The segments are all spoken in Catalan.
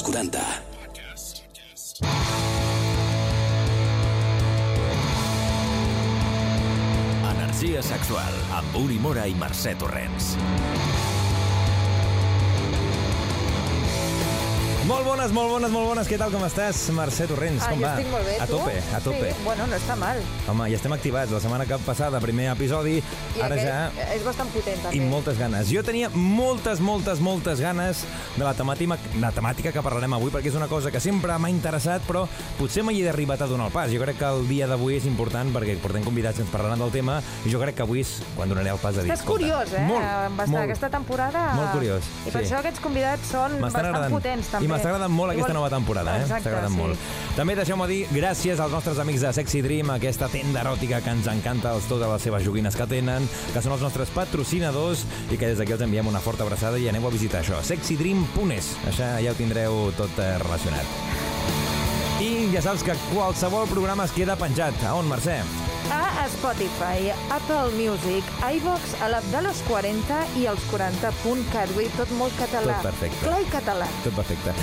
més 40. Energia sexual amb Uri Mora i Mercè Torrents. Molt bones, molt bones, molt bones. Què tal, com estàs? Mercè Torrents, Ah, com va? estic molt bé, a tu? tope, a tope. Sí, bueno, no està mal. Home, ja estem activats. La setmana que passada, primer episodi, I ara ja... és bastant potent, també. I moltes ganes. Jo tenia moltes, moltes, moltes ganes de la temàtica, la temàtica que parlarem avui, perquè és una cosa que sempre m'ha interessat, però potser mai he arribat a donar el pas. Jo crec que el dia d'avui és important perquè portem convidats que ens parlaran del tema i jo crec que avui és quan donaré el pas de dir... Estàs curiós, eh? Molt, molt. aquesta temporada... Molt curiós, I per sí. això aquests convidats són bastant agradant. potents, també. I m'està agradant molt aquesta nova temporada, eh? Exacte, M'està agradant sí. molt. També deixeu-me dir gràcies als nostres amics de Sexy Dream, aquesta tenda eròtica que ens encanta els totes les seves joguines que tenen, que són els nostres patrocinadors i que des d'aquí els enviem una forta abraçada i aneu a visitar això, sexydream.es. Això ja ho tindreu tot eh, relacionat. I ja saps que qualsevol programa es queda penjat. A on, Mercè? A Spotify, Apple Music, iVox, a l'app de los 40 i els 40.cat. Vull dir, tot molt català. Tot perfecte. Clar i català. Tot perfecte.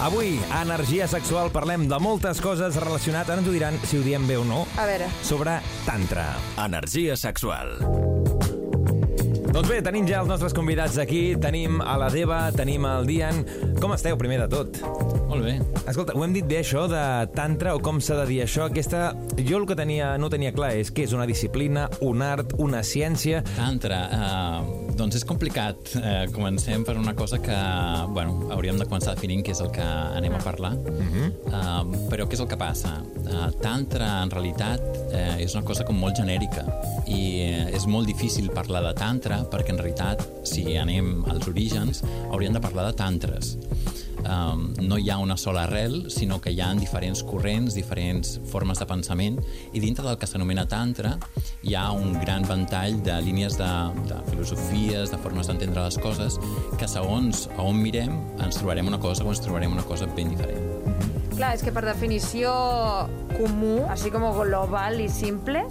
Avui, a Energia Sexual, parlem de moltes coses relacionades, ara ens ho diran si ho diem bé o no, A veure, sobre tantra. Energia sexual. Doncs bé, tenim ja els nostres convidats aquí. Tenim a la Deva, tenim el Dian. Com esteu, primer de tot? Molt bé. Escolta, ho hem dit bé, això de tantra, o com s'ha de dir això? Aquesta... Jo el que tenia, no tenia clar és que és una disciplina, un art, una ciència... Tantra, uh, doncs és complicat. Uh, comencem per una cosa que, bueno, hauríem de començar definint què és el que anem a parlar. Uh uh, però què és el que passa? Uh, tantra, en realitat, uh, és una cosa com molt genèrica i uh, és molt difícil parlar de tantra perquè, en realitat, si anem als orígens, hauríem de parlar de tantres. Um, no hi ha una sola arrel, sinó que hi ha diferents corrents, diferents formes de pensament, i dintre del que s'anomena tantra hi ha un gran ventall de línies de, de filosofies, de formes d'entendre les coses, que segons a on mirem ens trobarem una cosa o ens trobarem una cosa ben diferent. Clar, és que per definició comú, així com global i simple,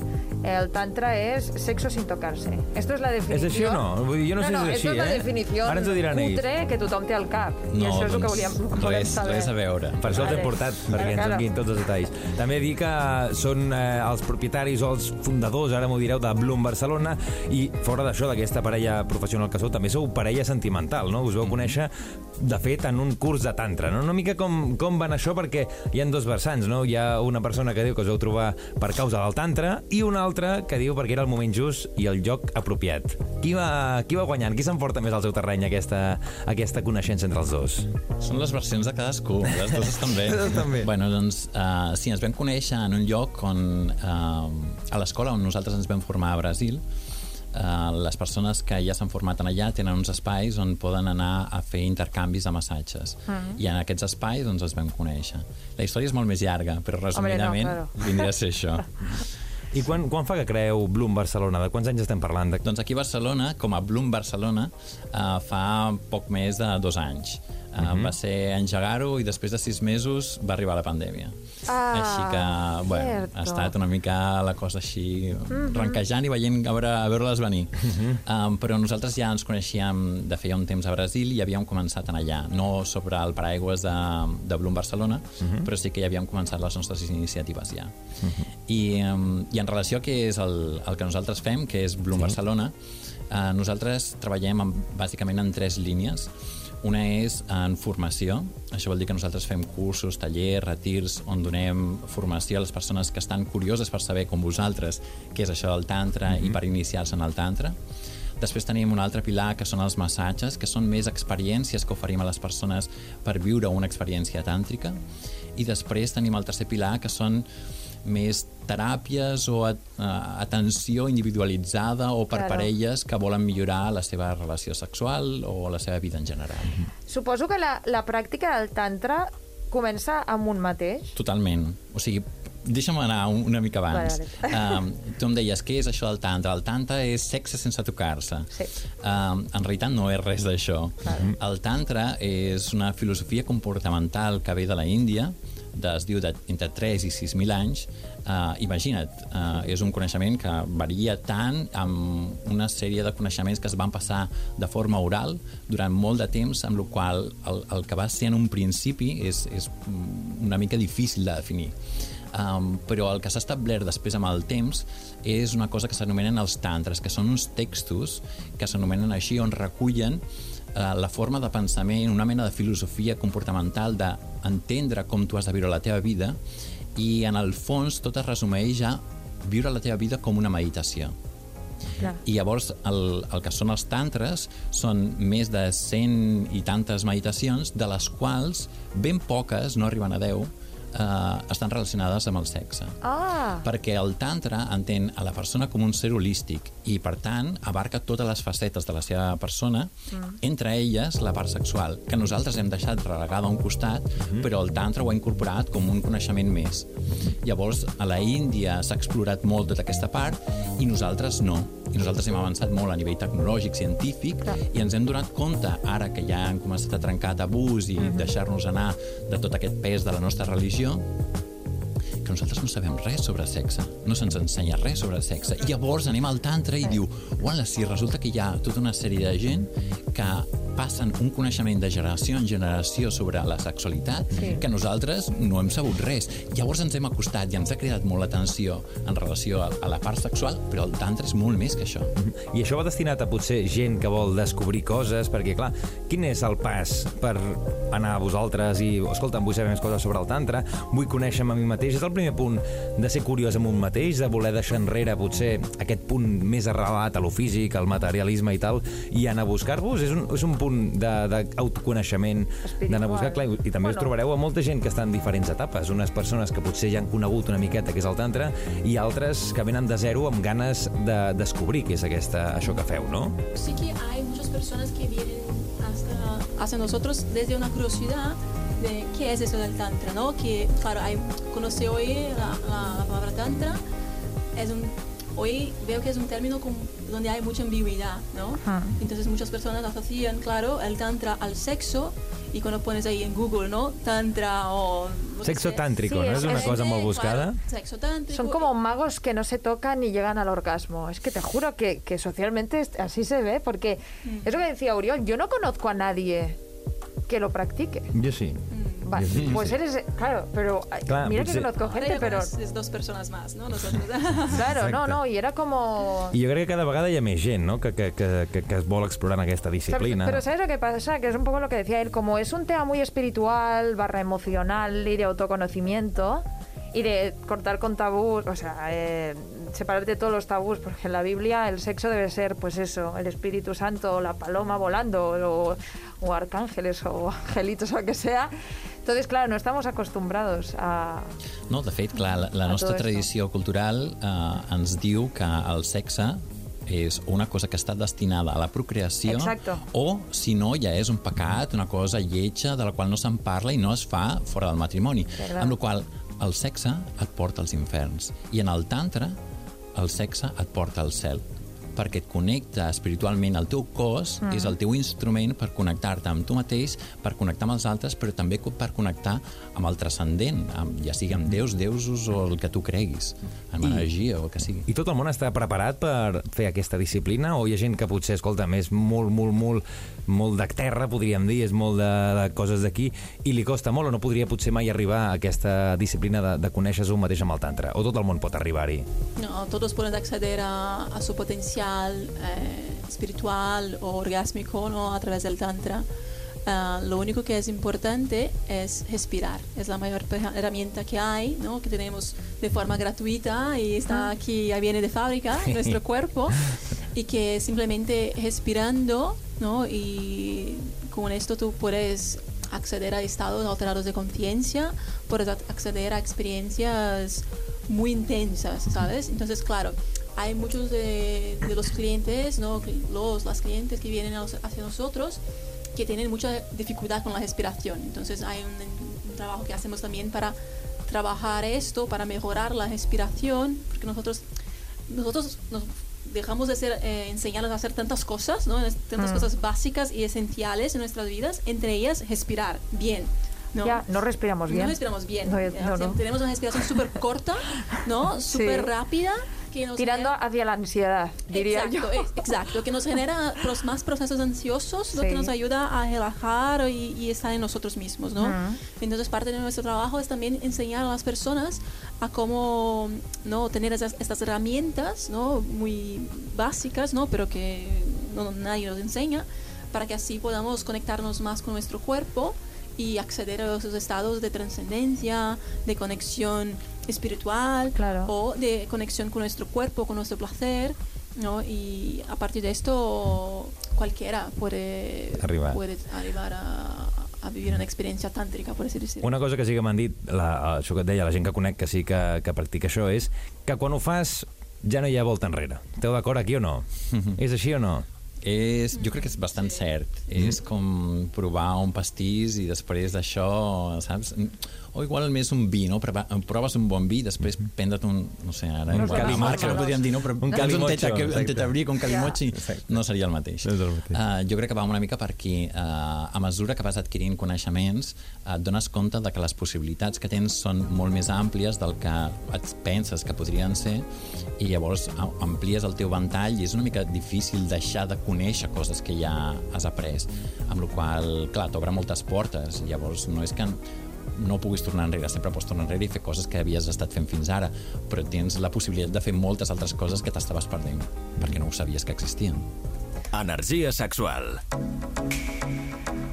el tantra és sexo sin tocarse. Esto es la És definició... així o no? Vull dir, jo no, sé no, si és així, es la eh? definició Ara ens ho diran ells. cutre que tothom té al cap. I això és el que volíem, que volem res, saber. res a veure. Per això els hem portat, perquè ens donin tots els detalls. També dir que són eh, els propietaris o els fundadors, ara m'ho direu, de Bloom Barcelona, i fora d'això, d'aquesta parella professional que sou, també sou parella sentimental, no? Us vau conèixer, de fet, en un curs de tantra, no? Una mica com, com van això, perquè hi ha dos versants, no? Hi ha una persona que diu que us vau trobar per causa del tantra i una altra que diu perquè era el moment just i el lloc apropiat. Qui va, qui va guanyant? Qui s'emporta més al seu terreny aquesta, aquesta coneixença entre els dos? Són les versions de cadascú, les dues estan bé. Les estan bé. Bueno, doncs, uh, sí, ens vam conèixer en un lloc on, uh, a l'escola on nosaltres ens vam formar a Brasil, Uh, les persones que ja s'han format en allà tenen uns espais on poden anar a fer intercanvis de massatges Mm. i en aquests espais doncs els vam conèixer la història és molt més llarga però resumidament claro. vindria a ser això I quan, quan fa que creeu Bloom Barcelona? De quants anys estem parlant? De... Doncs aquí a Barcelona, com a Bloom Barcelona, uh, fa poc més de dos anys. Uh, Mhm. Va ser engegar-ho i després de sis mesos va arribar la pandèmia. Ah, així que, bueno, cierto. ha estat una mica la cosa així renquejant i veient a veure, a veure-les venir. um, però nosaltres ja ens coneixíem de feia un temps a Brasil i havíem començat en allà. No sobre el paraigües de, de Bloom Barcelona, però sí que ja havíem començat les nostres iniciatives ja. I, um, I en relació a què és el, el que nosaltres fem, que és Bloom sí. Barcelona, uh, nosaltres treballem en, bàsicament en tres línies. Una és en formació, això vol dir que nosaltres fem cursos, tallers, retirs, on donem formació a les persones que estan curioses per saber, com vosaltres, què és això del tantra mm -hmm. i per iniciar-se en el tantra. Després tenim un altre pilar que són els massatges, que són més experiències que oferim a les persones per viure una experiència tàntrica. I després tenim el tercer pilar, que són més teràpies o at uh, atenció individualitzada o per Claro. parelles que volen millorar la seva relació sexual o la seva vida en general. Suposo que la, la pràctica del tantra comença amb un mateix. Totalment. O sigui, deixa'm anar un- una mica abans. Vale, Um, tu em deies, què és això del tantra? El tantra és sexe sense tocar-se. Sí. Um, en realitat no és res d'això. Vale. El tantra és una filosofia comportamental que ve de la Índia, de, es diu de, entre 3 i 6.000 anys, eh, imagina't, eh, és un coneixement que varia tant amb una sèrie de coneixements que es van passar de forma oral durant molt de temps, amb la qual el, el que va ser en un principi és, és una mica difícil de definir. Um, però el que s'ha establert després amb el temps és una cosa que s'anomenen els tantres, que són uns textos que s'anomenen així, on recullen uh, la forma de pensament, una mena de filosofia comportamental d'entendre com tu has de viure la teva vida i en el fons tot es resumeix a viure la teva vida com una meditació. Clar. I llavors el, el que són els tantres són més de 100 i tantes meditacions, de les quals ben poques, no arriben a 10, eh, estan relacionades amb el sexe. Ah, Perquè el tantra entén a la persona com un ser holístic i, per tant, abarca totes les facetes de la seva persona, entre elles la part sexual, que nosaltres hem deixat relegada a un costat, però el tantra ho ha incorporat com un coneixement més. Llavors, a la Índia s'ha explorat molt tota aquesta part i nosaltres no. I nosaltres hem avançat molt a nivell tecnològic, científic, Clar. i ens hem donat compte, ara que ja han començat a trencar tabús i deixar-nos anar de tot aquest pes de la nostra religió, que nosaltres no sabem res sobre sexe, no se'ns ensenya res sobre sexe. I llavors anem al tantra i diu, uala, si resulta que hi ha tota una sèrie de gent que passen un coneixement de generació en generació sobre la sexualitat Sí. que nosaltres no hem sabut res. Llavors ens hem acostat i ens ha cridat molt l'atenció en relació a, a la part sexual, però el tantra és molt més que això. I això va destinat a potser gent que vol descobrir coses, perquè, clar, quin és el pas per anar a vosaltres i, escolta, vull saber més coses sobre el tantra, vull conèixer-me a mi mateix? És el primer punt de ser curiós amb un mateix, de voler deixar enrere, potser, aquest punt més arrelat a lo físic, al materialisme i tal, i anar a buscar-vos? És un, és un punt d'autoconeixement, d'anar a buscar, clar, i, i també Bueno. us trobareu a molta gent que està en diferents etapes, unes persones que potser ja han conegut una miqueta què és el tantra, i altres que venen de zero amb ganes de descobrir què és aquesta, això que feu, no? sí que hay muchas personas que vienen hasta hacia nosotros desde una curiosidad de qué es eso del tantra, ¿no? Que, claro, hay, conocí hoy la, la- la palabra tantra, es un, hoy veo que es un término con- donde hay mucha ambigüedad, ¿no? Ajá. Entonces muchas personas asocian, claro, el tantra al sexo y cuando pones ahí en Google, ¿no? Tantra o... que Sexo sea. tàntrico, Sí, no? És es- una es- cosa Claro, buscada. sexo tántrico. son como magos que no se tocan y llegan al orgasmo. Es que te juro que, que socialmente es- así se ve, porque es lo que decía Uriol, yo no conozco a nadie que lo practique. Jo sí. Vale, Sí. pues eres, claro, pero Claro, mira pues, que eh, conozco gente, pero conoces dos personas más, ¿no? Nosotros. claro, no, Exacte. no, y era como... I jo crec que cada vegada hi ha més gent, no?, que, que, que, que, que es vol explorar en aquesta disciplina. Pero ¿sabes lo que pasa? Que es un poco lo que decía él, como es un tema muy espiritual, barra emocional y de autoconocimiento y de cortar con tabús, o sea, eh, separarte de todos los tabús, porque en la Biblia el sexo debe ser, pues eso, el Espíritu Santo, o la paloma volando, o, o arcángeles, o angelitos, o lo que sea. Entonces, claro, no estamos acostumbrados a... No, de fet, clar, la, la nostra tot esto. tradició cultural eh, ens diu que el sexe és una cosa que està destinada a la procreació Exacto. o, si no, ja és un pecat, una cosa lletja de la qual no se'n parla i no es fa fora del matrimoni. Verdad. Amb la qual el sexe et porta als inferns. I en el tantra, el sexe et porta al cel perquè et connecta espiritualment al teu cos, mm. és el teu instrument per connectar-te amb tu mateix, per connectar amb els altres, però també per connectar amb el transcendent, amb, ja sigui amb déus, deusos o el que tu creguis, amb I- energia o el que sigui. I tot el món està preparat per fer aquesta disciplina? O hi ha gent que potser, escolta, és molt, molt, molt, molt de terra, podríem dir, és molt de, de coses d'aquí, i li costa molt o no podria potser mai arribar a aquesta disciplina de, de conèixer-se un mateix amb el tantra? O tot el món pot arribar-hi? No, todos pueden acceder a, a su potencial eh, espiritual o orgásmico ¿no? a través del tantra. Ah, lo único que es importante es respirar. Es la mayor herramienta que hay, ¿no? que tenemos de forma gratuita y está aquí, ya viene de fábrica, en nuestro cuerpo, y que simplemente respirando, ¿no? y con esto tú puedes acceder a estados alterados de conciencia, puedes ac- acceder a experiencias muy intensas, ¿sabes? Entonces, claro, hay muchos de, de los clientes, ¿no? Los, las clientes que vienen hacia nosotros que tienen mucha dificultad con la respiración. Entonces, hay un, un trabajo que hacemos también para trabajar esto, para mejorar la respiración, porque nosotros, nosotros nos dejamos de ser, eh, enseñarles a hacer tantas cosas, ¿no? Tantas cosas básicas y esenciales en nuestras vidas, entre ellas respirar bien. ¿no? Ya, no respiramos bien. No respiramos bien. No, no, no. Tenemos una respiración súper corta, ¿no? Súper rápida. Que nos Tirando genera- hacia la ansiedad, diría exacto, yo. ex- Exacto, que nos genera pros- más procesos ansiosos, lo Sí. que nos ayuda a relajar y, y estar en nosotros mismos, ¿no? Ujú. Entonces, parte de nuestro trabajo es también enseñar a las personas a cómo no tener esas, estas herramientas, ¿no? Muy básicas, ¿no? Pero que no, nadie nos enseña, para que así podamos conectarnos más con nuestro cuerpo y acceder a esos estados de trascendencia, de conexión espiritual Claro. o de conexión con nuestro cuerpo, con nuestro placer, ¿no? Y a partir de esto cualquiera puede Arribar. puede arribar a, a vivir una experiencia tántrica, por así decirlo. Una cosa que sí que m'han dit, la, això que et deia, la gent que conec que sí que, que practica això, és que quan ho fas ja no hi ha volta enrere. Esteu d'acord aquí o no? és així o no? És, jo crec que és bastant cert. És com provar un pastís i després d'això, saps? O igual més un vi, no? Proves un bon vi, després prendre't un... No sé, ara... Un igual la calimocho. marca no podríem dir, no? Però Un calimocho, un tetabric, un calimochi, no seria el mateix. No és el mateix. Uh, jo crec que va una mica per aquí. Uh, a mesura que vas adquirint coneixements, uh, et dones compte de que les possibilitats que tens són molt més àmplies del que et penses que podrien ser i llavors amplies el teu ventall i és una mica difícil deixar de conèixer coses que ja has après. Amb la qual clar, t'obre moltes portes. Llavors, no és que no puguis tornar enrere, sempre pots tornar enrere i fer coses que havies estat fent fins ara, però tens la possibilitat de fer moltes altres coses que t'estaves perdent, perquè no ho sabies que existien. Energia sexual.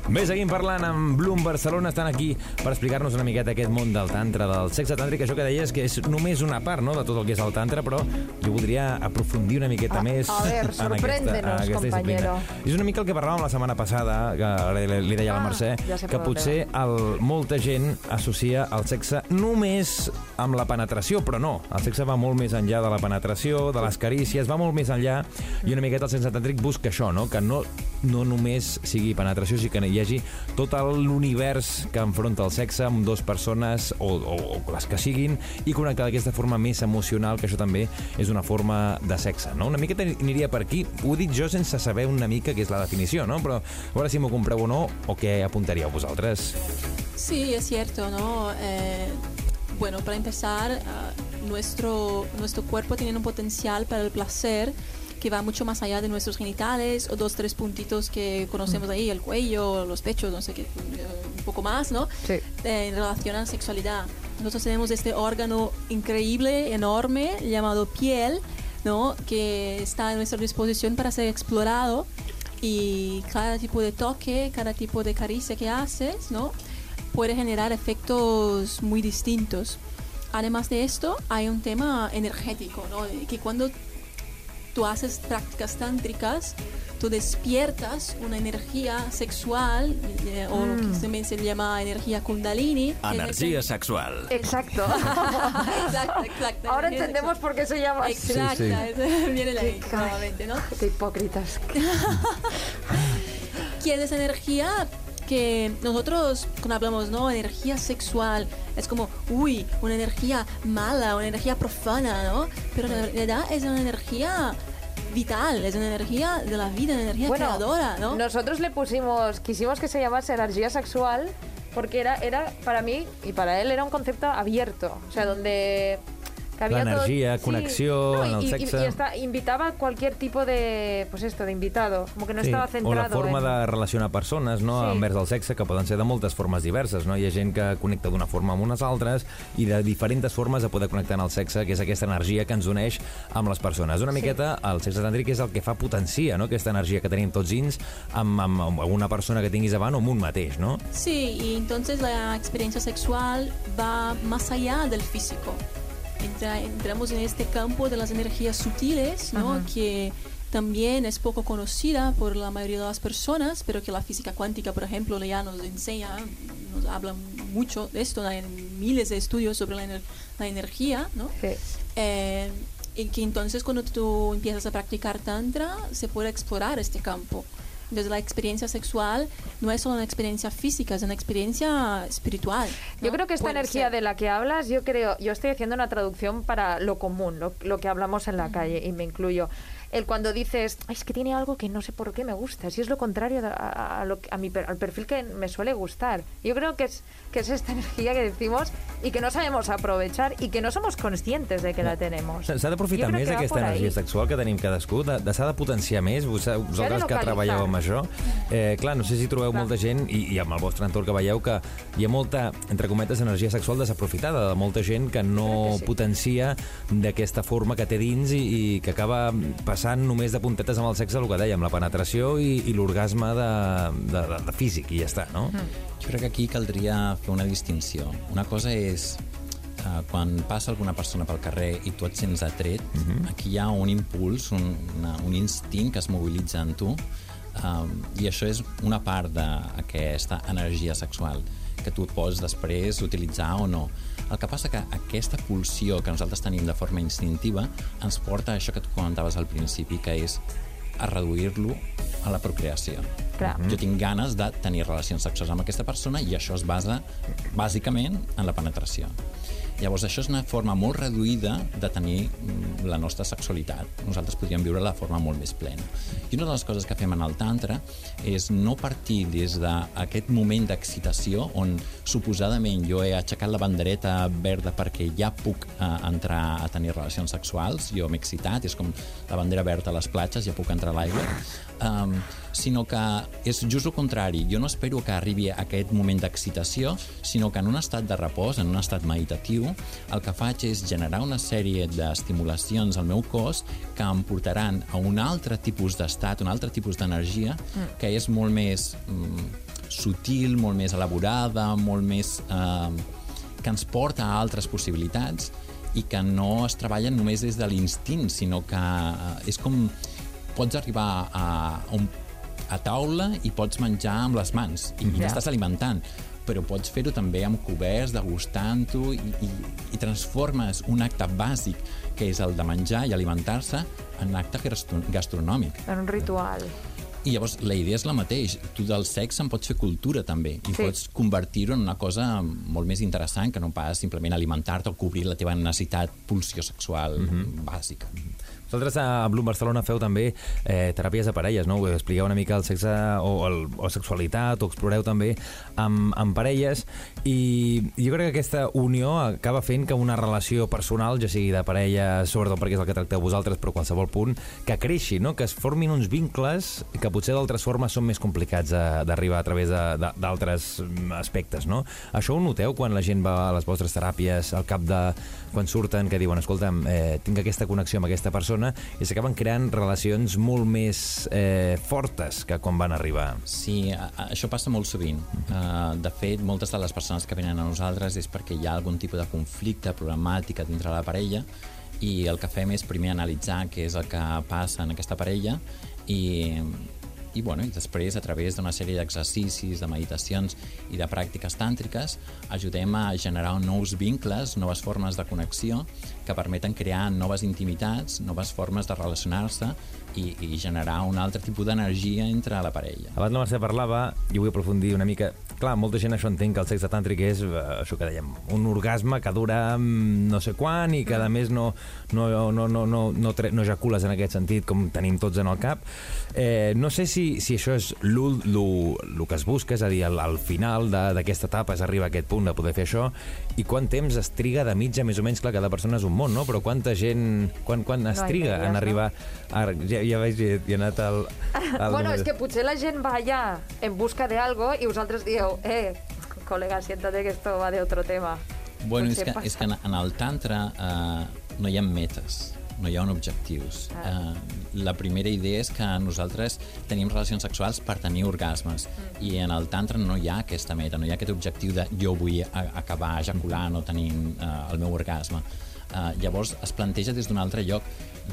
Bé, seguim parlant amb Bloom Barcelona, estan aquí per explicar-nos una miqueta aquest món del tantra, del sexe tàntric, això que deies que és només una part no, de tot el que és el tantra, però jo voldria aprofundir una miqueta A- més a ver, en aquesta, en aquesta compañero. disciplina. És una mica el que parlàvem la setmana passada, que ara li, li deia a la Ah, Mercè, ja que potser el, molta gent associa el sexe només amb la penetració, però no. El sexe va molt més enllà de la penetració, de les carícies, va molt més enllà, i una miqueta el sexe tàntric busca això, no? que no, no només sigui penetració, sinó que hi hagi tot l'univers que enfronta el sexe amb dues persones, o, o, o les que siguin, i connectar d'aquesta forma més emocional, que això també és una forma de sexe. No? Una miqueta aniria per aquí. Ho he dit jo sense saber una mica què és la definició, no? però a veure si m'ho compreu o no, o què apuntaríeu vosaltres. Sí, es cierto, ¿no? Eh, bueno, para empezar, ah, nuestro, nuestro cuerpo tiene un potencial para el placer que va mucho más allá de nuestros genitales o dos, tres puntitos que conocemos ahí, el cuello, los pechos, no sé qué, un poco más, ¿no? Sí. Eh, en relación a la sexualidad. Nosotros tenemos este órgano increíble, enorme, llamado piel, ¿no? Que está a nuestra disposición para ser explorado y cada tipo de toque, cada tipo de caricia que haces, ¿no? Puede generar efectos muy distintos. Además de esto, hay un tema energético, ¿no? Que cuando tú haces prácticas tántricas, tú despiertas una energía sexual eh, o lo que también se llama energía kundalini. es esa- sexual. Exacto. Exacto, exacto. Ahora energía entendemos sexual. por qué se llama así. Exacto, Sí, viene ahí, Qué ca- nuevamente, ¿no? Qué hipócritas. que es esa energía que nosotros cuando hablamos, ¿no? Energía sexual, es como, uy, una energía mala, una energía profana, ¿no? Pero en realidad es una energía vital, es una energía de la vida, una energía creadora, ¿no? nosotros le pusimos, quisimos que se llamase energía sexual porque era, era para mí y para él era un concepto abierto, o sea, donde La todo- energía, sí, conexión, no, y, el y- sexe. y está- invitaba a cualquier tipo de, pues esto, de invitado, como que no estaba centrado o la forma en... de relacionar persones no, Sí. envers el sexe, que poden ser de moltes formes diverses. No? Hi ha gent que connecta d'una forma amb unes altres i de diferents formes de poder connectar en el sexe, que és aquesta energia que ens uneix amb les persones. Una miqueta, el sexe tàntric és el que fa potencia no? aquesta energia que tenim tots dins amb, amb, amb una persona que tinguis davant o amb un mateix, no? Sí, y entonces la experiencia sexual va más allá del físico. Entra- entramos en este campo de las energías sutiles, ¿no? Que también es poco conocida por la mayoría de las personas, pero que la física cuántica, por ejemplo, ya nos enseña, nos habla mucho de esto, hay miles de estudios sobre la, ener- la energía, ¿no? Sí. Eh, y que entonces cuando tú empiezas a practicar tantra se puede explorar este campo. Entonces la experiencia sexual no es solo una experiencia física, es una experiencia espiritual. Yo ¿no? creo que esta Puede energía ser. de la que hablas, yo creo, yo estoy haciendo una traducción para lo común, lo, lo que hablamos en la calle, y me incluyo. El cuando dices, "Ay, es que tiene algo que no sé por qué me gusta, si es lo contrario de- a, a lo a mi, al perfil que me suele gustar. Yo creo que es, que es esta energía que decimos y que no sabemos aprovechar y que no somos conscientes de que la tenemos. S'ha d'aprofitar més que aquesta por ahí. energia sexual que tenim cadascú, de, de s'ha de potenciar més, Vos- vosaltres que treballeu amb això. Eh, clar, no sé si trobeu Clar. molta gent, i, i amb el vostre entorn que veieu, que hi ha molta, entre cometes, energia sexual desaprofitada, de molta gent que no que sí. potencia d'aquesta forma que té dins i, i que acaba passant només de puntetes amb el sexe, el que dèiem, la penetració i, i l'orgasme de, de, de, de físic, i ja està, no? Jo crec que aquí caldria fer una distinció. Una cosa és uh, quan passa alguna persona pel carrer i tu et sents atret, uh -huh. aquí hi ha un impuls, un, una, un instint que es mobilitza en tu um, i això és una part d'aquesta energia sexual que tu pots després utilitzar o no. El que passa que aquesta pulsió que nosaltres tenim de forma instintiva ens porta a això que tu comentaves al principi, que és a reduir-lo a la procreació. Clar. Jo tinc ganes de tenir relacions sexuals amb aquesta persona i això es basa bàsicament en la penetració. Llavors, això és una forma molt reduïda de tenir mm, la nostra sexualitat. Nosaltres podríem viure de forma molt més plena. I una de les coses que fem en el tantra és no partir des d'aquest moment d'excitació on suposadament jo he aixecat la bandereta verda perquè ja puc eh, entrar a tenir relacions sexuals, jo m'he excitat, és com la bandera verda a les platges, ja puc entrar a l'aigua, um, sinó que és just el contrari. Jo no espero que arribi a aquest moment d'excitació, sinó que en un estat de repòs, en un estat meditatiu, el que faig és generar una sèrie d'estimulacions al meu cos que em portaran a un altre tipus d'estat, un altre tipus d'energia, que és molt més mm, sutil, molt més elaborada, molt més... Eh, que ens porta a altres possibilitats i que no es treballen només des de l'instint, sinó que eh, és com pots arribar a, a, un, a taula i pots menjar amb les mans i, i Ja. t'estàs alimentant però pots fer-ho també amb coberts, degustant-ho i, i, i transformes un acte bàsic que és el de menjar i alimentar-se en un acte gastro- gastronòmic. En un ritual. I llavors la idea és la mateix. Tu del sexe en pots fer cultura també i Sí. pots convertir-ho en una cosa molt més interessant que no pas simplement alimentar-te o cobrir la teva necessitat pulsió sexual bàsica. Vosaltres a Bloom Barcelona feu també eh, teràpies de parelles, no? Expliqueu una mica el sexe o, el, o sexualitat, o exploreu també amb, amb parelles, i jo crec que aquesta unió acaba fent que una relació personal, ja sigui de parella, sobretot perquè és el que tracteu vosaltres, però qualsevol punt, que creixi, no? Que es formin uns vincles que potser d'altres formes són més complicats d'arribar a través d'altres mm, aspectes, no? Això ho noteu quan la gent va a les vostres teràpies al cap de... quan surten, que diuen, escolta'm, eh, tinc aquesta connexió amb aquesta persona, i s'acaben creant relacions molt més eh, fortes que quan van arribar. Sí, això passa molt sovint. Uh, de fet, moltes de les persones que venen a nosaltres és perquè hi ha algun tipus de conflicte, problemàtica dintre la parella i el que fem és primer analitzar què és el que passa en aquesta parella i, i, bueno, i després, a través d'una sèrie d'exercicis, de meditacions i de pràctiques tàntriques, ajudem a generar nous vincles, noves formes de connexió que permeten crear noves intimitats, noves formes de relacionar-se i, i generar un altre tipus d'energia entre la parella. Abans la Mercè parlava, i vull aprofundir una mica... Clar, molta gent això entén que el sexe tàntric és eh, això que dèiem, un orgasme que dura mm, no sé quan i que a més no, no, no, no, no, no, tre- no ejacules en aquest sentit com tenim tots en el cap. Eh, no sé si, si això és el que es busca, és a dir, al, al final d'aquesta etapa es arriba a aquest punt de poder fer això i quant temps es triga de mitja, més o menys, clar, cada persona és un món, no? Però quanta gent... Quan, quan es No, triga en no? arribar... A, ja, ja veig, ja he anat al... al Bueno, es que potser la gent va allà en busca de algo i vosaltres dieu, eh, colega, siéntate que esto va de otro tema. Bueno, és que, passa. és que en, en el tantra eh, no hi ha metes, no hi ha objectius. Ah. Eh, la primera idea és que nosaltres tenim relacions sexuals per tenir orgasmes Mm. i en el tantra no hi ha aquesta meta, no hi ha aquest objectiu de jo vull a, acabar ejaculant o tenint eh, el meu orgasme. Eh, llavors es planteja des d'un altre lloc.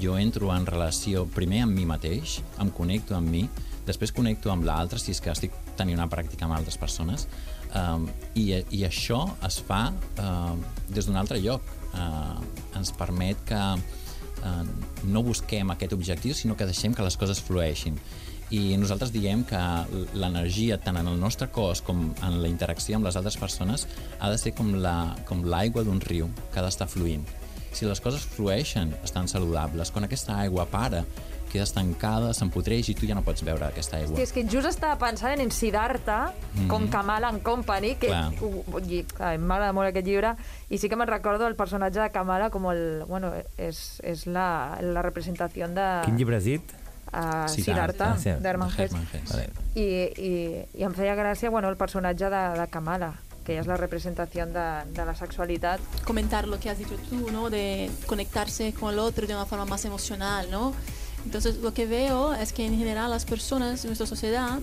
Jo entro en relació primer amb mi mateix, em connecto amb mi, després connecto amb l'altre, si és que estic tenint una pràctica amb altres persones, um, i, i això es fa uh, des d'un altre lloc. Uh, ens permet que uh, no busquem aquest objectiu, sinó que deixem que les coses flueixin. I nosaltres diem que l'energia, tant en el nostre cos com en la interacció amb les altres persones, ha de ser com la- com l'aigua d'un riu, que ha d'estar fluint. Si les coses flueixen, estan saludables. Quan aquesta aigua para, queda estancada, s'empodreix i tu ja no pots beure aquesta aigua. Hosti, és que just estava pensant en Siddhartha, mm -hmm. com Kamala and Company, que m'agrada molt aquest llibre, i sí que me'n recordo el personatge de Kamala com el... Bueno, és, és la, la representació de... Quin llibre has dit? Uh, Siddhartha. Siddhartha, Ah, d'Herman. Hermann Hesse. Vale. I, i, i em feia gràcia bueno, el personatge de, de Kamala, que és la representació de, de la sexualitat. comentar lo que has dicho tú, ¿no? De conectarse con el otro de una forma más emocional, ¿no? Entonces, lo que veo es que en general las personas en nuestra sociedad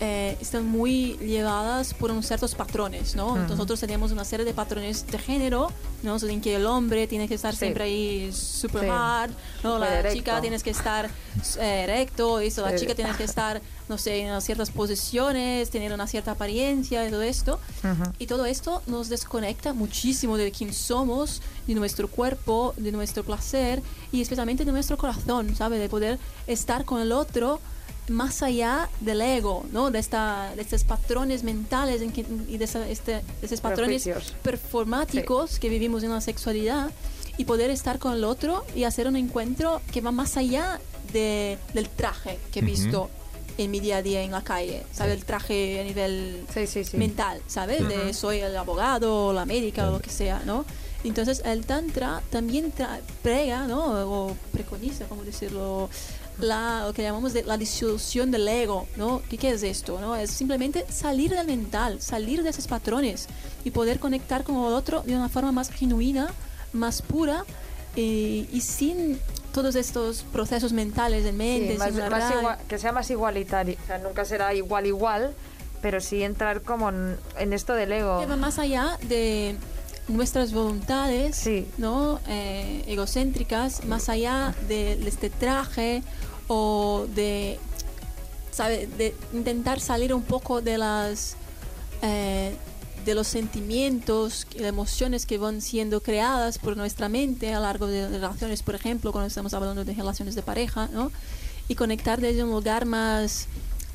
eh, están muy llevadas por unos ciertos patrones, ¿no? Entonces, nosotros tenemos una serie de patrones de género, ¿no? En que el hombre tiene que estar Sí. siempre ahí super Sí. hard, ¿no? La Súper chica tienes que estar eh, recto, eso, la Sí. chica tiene que estar, no sé, en ciertas posiciones, tener una cierta apariencia y todo esto. Ujú. Y todo esto nos desconecta muchísimo de quién somos, de nuestro cuerpo, de nuestro placer y especialmente de nuestro corazón, ¿sabe? De poder estar con el otro más allá del ego, ¿no? De, esta, de estos patrones mentales en que- y de, esa- este, de esos patrones Prejuicios. performáticos que vivimos en la sexualidad y poder estar con el otro y hacer un encuentro que va más allá de, del traje que he visto en mi día a día en la calle, ¿sabe? El traje a nivel Sí, sí, sí. mental, ¿sabes? De soy el abogado, o la médica, o lo que sea, ¿no? Entonces el tantra también tra- prega, ¿no? O preconiza, ¿cómo decirlo? La, lo que llamamos de la disolución del ego, ¿no? ¿Qué, qué es esto? ¿no? Es simplemente salir del mental, salir de esos patrones y poder conectar con el otro de una forma más genuina, más pura eh, y sin todos estos procesos mentales en mente, Sí, más- más narrar. igua- que sea más igualitario. O sea, nunca será igual, igual, pero sí entrar como en, en esto del ego. que va más allá de nuestras voluntades, Sí. ¿no? Eh, egocéntricas, más allá de, de este traje o de, ¿sabe? de intentar salir un poco de las eh, de los sentimientos y emociones que van siendo creadas por nuestra mente a lo largo de relaciones, por ejemplo, cuando estamos hablando de relaciones de pareja, ¿no? Y conectar desde un lugar más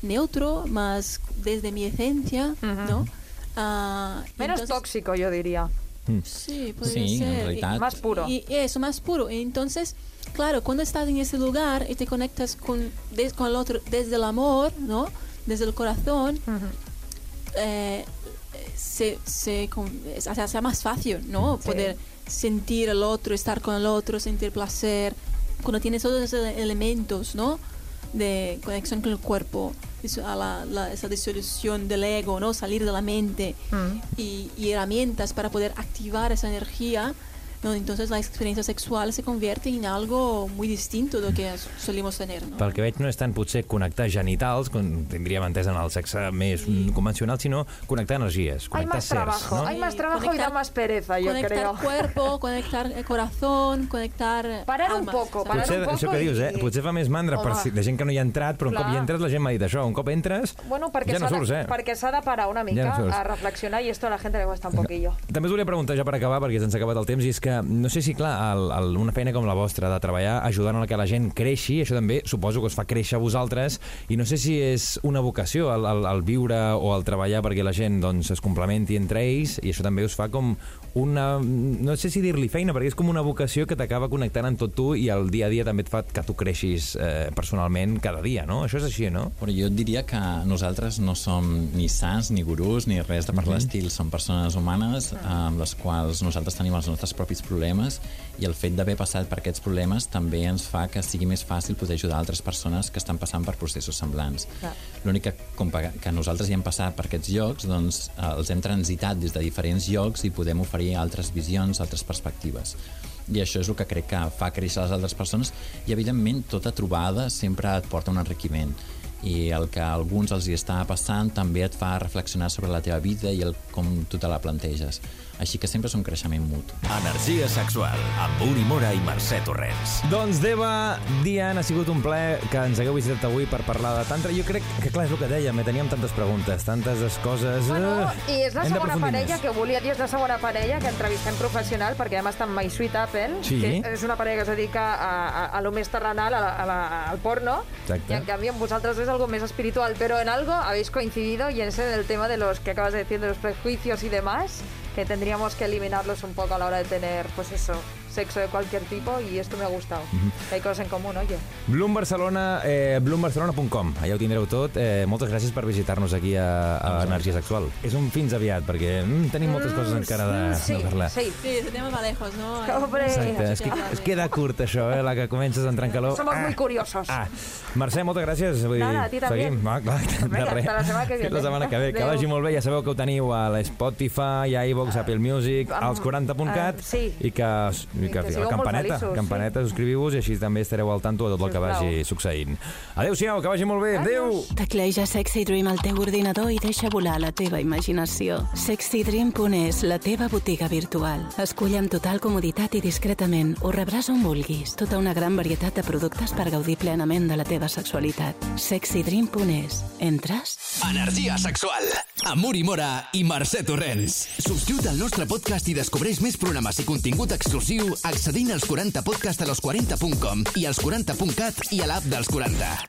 neutro, más desde mi esencia, ¿no? Ah, Menos entonces- tóxico, yo diría. Sí, puede Sí, ser. en. Más puro. y eso, más puro. Entonces, claro, cuando estás en ese lugar y te conectas con, des- con el otro desde el amor, ¿no? Desde el corazón, eh, se, se, sea más fácil, ¿no? Sí. Poder sentir el otro, estar con el otro, sentir placer. Cuando tienes todos esos elementos, ¿no? De conexión con el cuerpo, a la- la- esa disolución del ego, ¿no? Salir de la mente Mm. y, y herramientas para poder activar esa energía, ¿no? entonces la experiencia sexual se convierte en algo muy distinto de lo que solimos tener. ¿no? Pel que veig no és tant potser connectar genitals, com tindríem entès en el sexe més mm, convencional, sinó connectar energies, Hay connectar más sers. trabajo, No? hay más Sí, trabajo y da conectar- más pereza, yo conectar creo. cuerpo, conectar el corazón, conectar Parar un almas, poco, ¿sabes? parar Potser, un poco això que dius, eh? Potser fa més mandra per Home. si, de gent que no hi ha entrat, però un cop Clar. hi entres la gent m'ha dit això, un cop entres Bueno, perquè ja no s'ha surts, eh? perquè s'ha de parar una mica Ja no surts. a reflexionar i esto a la gente le cuesta un poquillo. També us volia preguntar ja per acabar, perquè se'ns ha acabat el temps, i és que no sé si, clar, el, el, una feina com la vostra, de treballar ajudant a que la gent creixi, això també suposo que us fa créixer a vosaltres, i no sé si és una vocació el, el, el viure o el treballar perquè la gent doncs, es complementi entre ells, i això també us fa com una... no sé si dir-li feina, perquè és com una vocació que t'acaba connectant amb tot tu i el dia a dia també et fa que tu creixis eh, personalment cada dia, no? Això és així, no? Però jo diria que nosaltres no som ni sants, ni gurús, ni res de per l'estil. Som persones humanes amb les quals nosaltres tenim els nostres propis problemes i el fet d'haver passat per aquests problemes també ens fa que sigui més fàcil poder ajudar altres persones que estan passant per processos semblants. L'únic que, com que que nosaltres hi hem passat per aquests llocs, doncs eh, els hem transitat des de diferents llocs i podem oferir altres visions, altres perspectives. I això és el que crec que fa créixer les altres persones i evidentment tota trobada sempre et porta un enriquiment. I el que a alguns els hi està passant també et fa reflexionar sobre la teva vida i el, com tu te la planteges així que sempre és un creixement mutu Energia sexual amb Uri Mora i Mercè Torrents. Doncs, Deva, Dian, ha sigut un plaer que ens hagueu visitat avui per parlar de tantra. Jo crec que, clar, és el que dèiem, eh? teníem tantes preguntes, tantes coses... Bueno, eh, i és la hem segona parella més. que volia dir, és la segona parella que entrevistem professional, perquè estar amb My Sweet Apple, Sí. que és una parella que es dedica a, a, a lo més terrenal, a la, a la, al porno, Exacte. y en cambio en vosotros es algo más espiritual, pero en algo habéis coincidido y en ese del tema de los que acabas de decir, de los prejuicios y demás, tendríamos que eliminarlos un poco a la hora de tener, pues eso, sexo de cualquier tipo y esto me ha gustado. Que hay cosas en común, oye. Bloom Barcelona, eh, bloombarcelona.com. Allà ho tindreu tot. Eh, moltes gràcies per visitar-nos aquí a, a Energia Sexual. És un fins aviat, perquè mm, tenim moltes coses encara de, sí, de parlar. Sí, Sí, ese tema va lejos, ¿no? Hombre. Exacte, es, que, es queda curt això, eh, la que comences a entrar en calor. somos muy curiosos. Ah, Mercè, moltes gràcies. Vull dir, Nada, a ti també. Seguim. Ah, clar, de res. hasta la setmana que viene. La setmana que ve. Que Adéu. vagi molt bé. Ja sabeu que ho teniu a l'Spotify, a iVox, a Apple Music, als 40.cat ah, sí. i que, i que, que la molt campaneta, feliços, campaneta, subscriviu-vos i així també estareu al tanto de tot el que vagi succeint. Adéu-siau, que vagi molt bé. Adéu! Tecleja Sexy Dream al teu ordinador i deixa volar la teva imaginació. SexyDream.es, la teva botiga virtual. Escull amb total comoditat i discretament. Ho rebràs on vulguis. Tota una gran varietat de productes per gaudir plenament de la teva sexualitat. SexyDream.es. Entres? Energia sexual. Amb Uri Mora i Mercè Torrents. Subscriu't al nostre podcast i descobreix més programes i contingut exclusiu accedint als 40podcast a los40.com i als 40.cat i a l'app dels 40.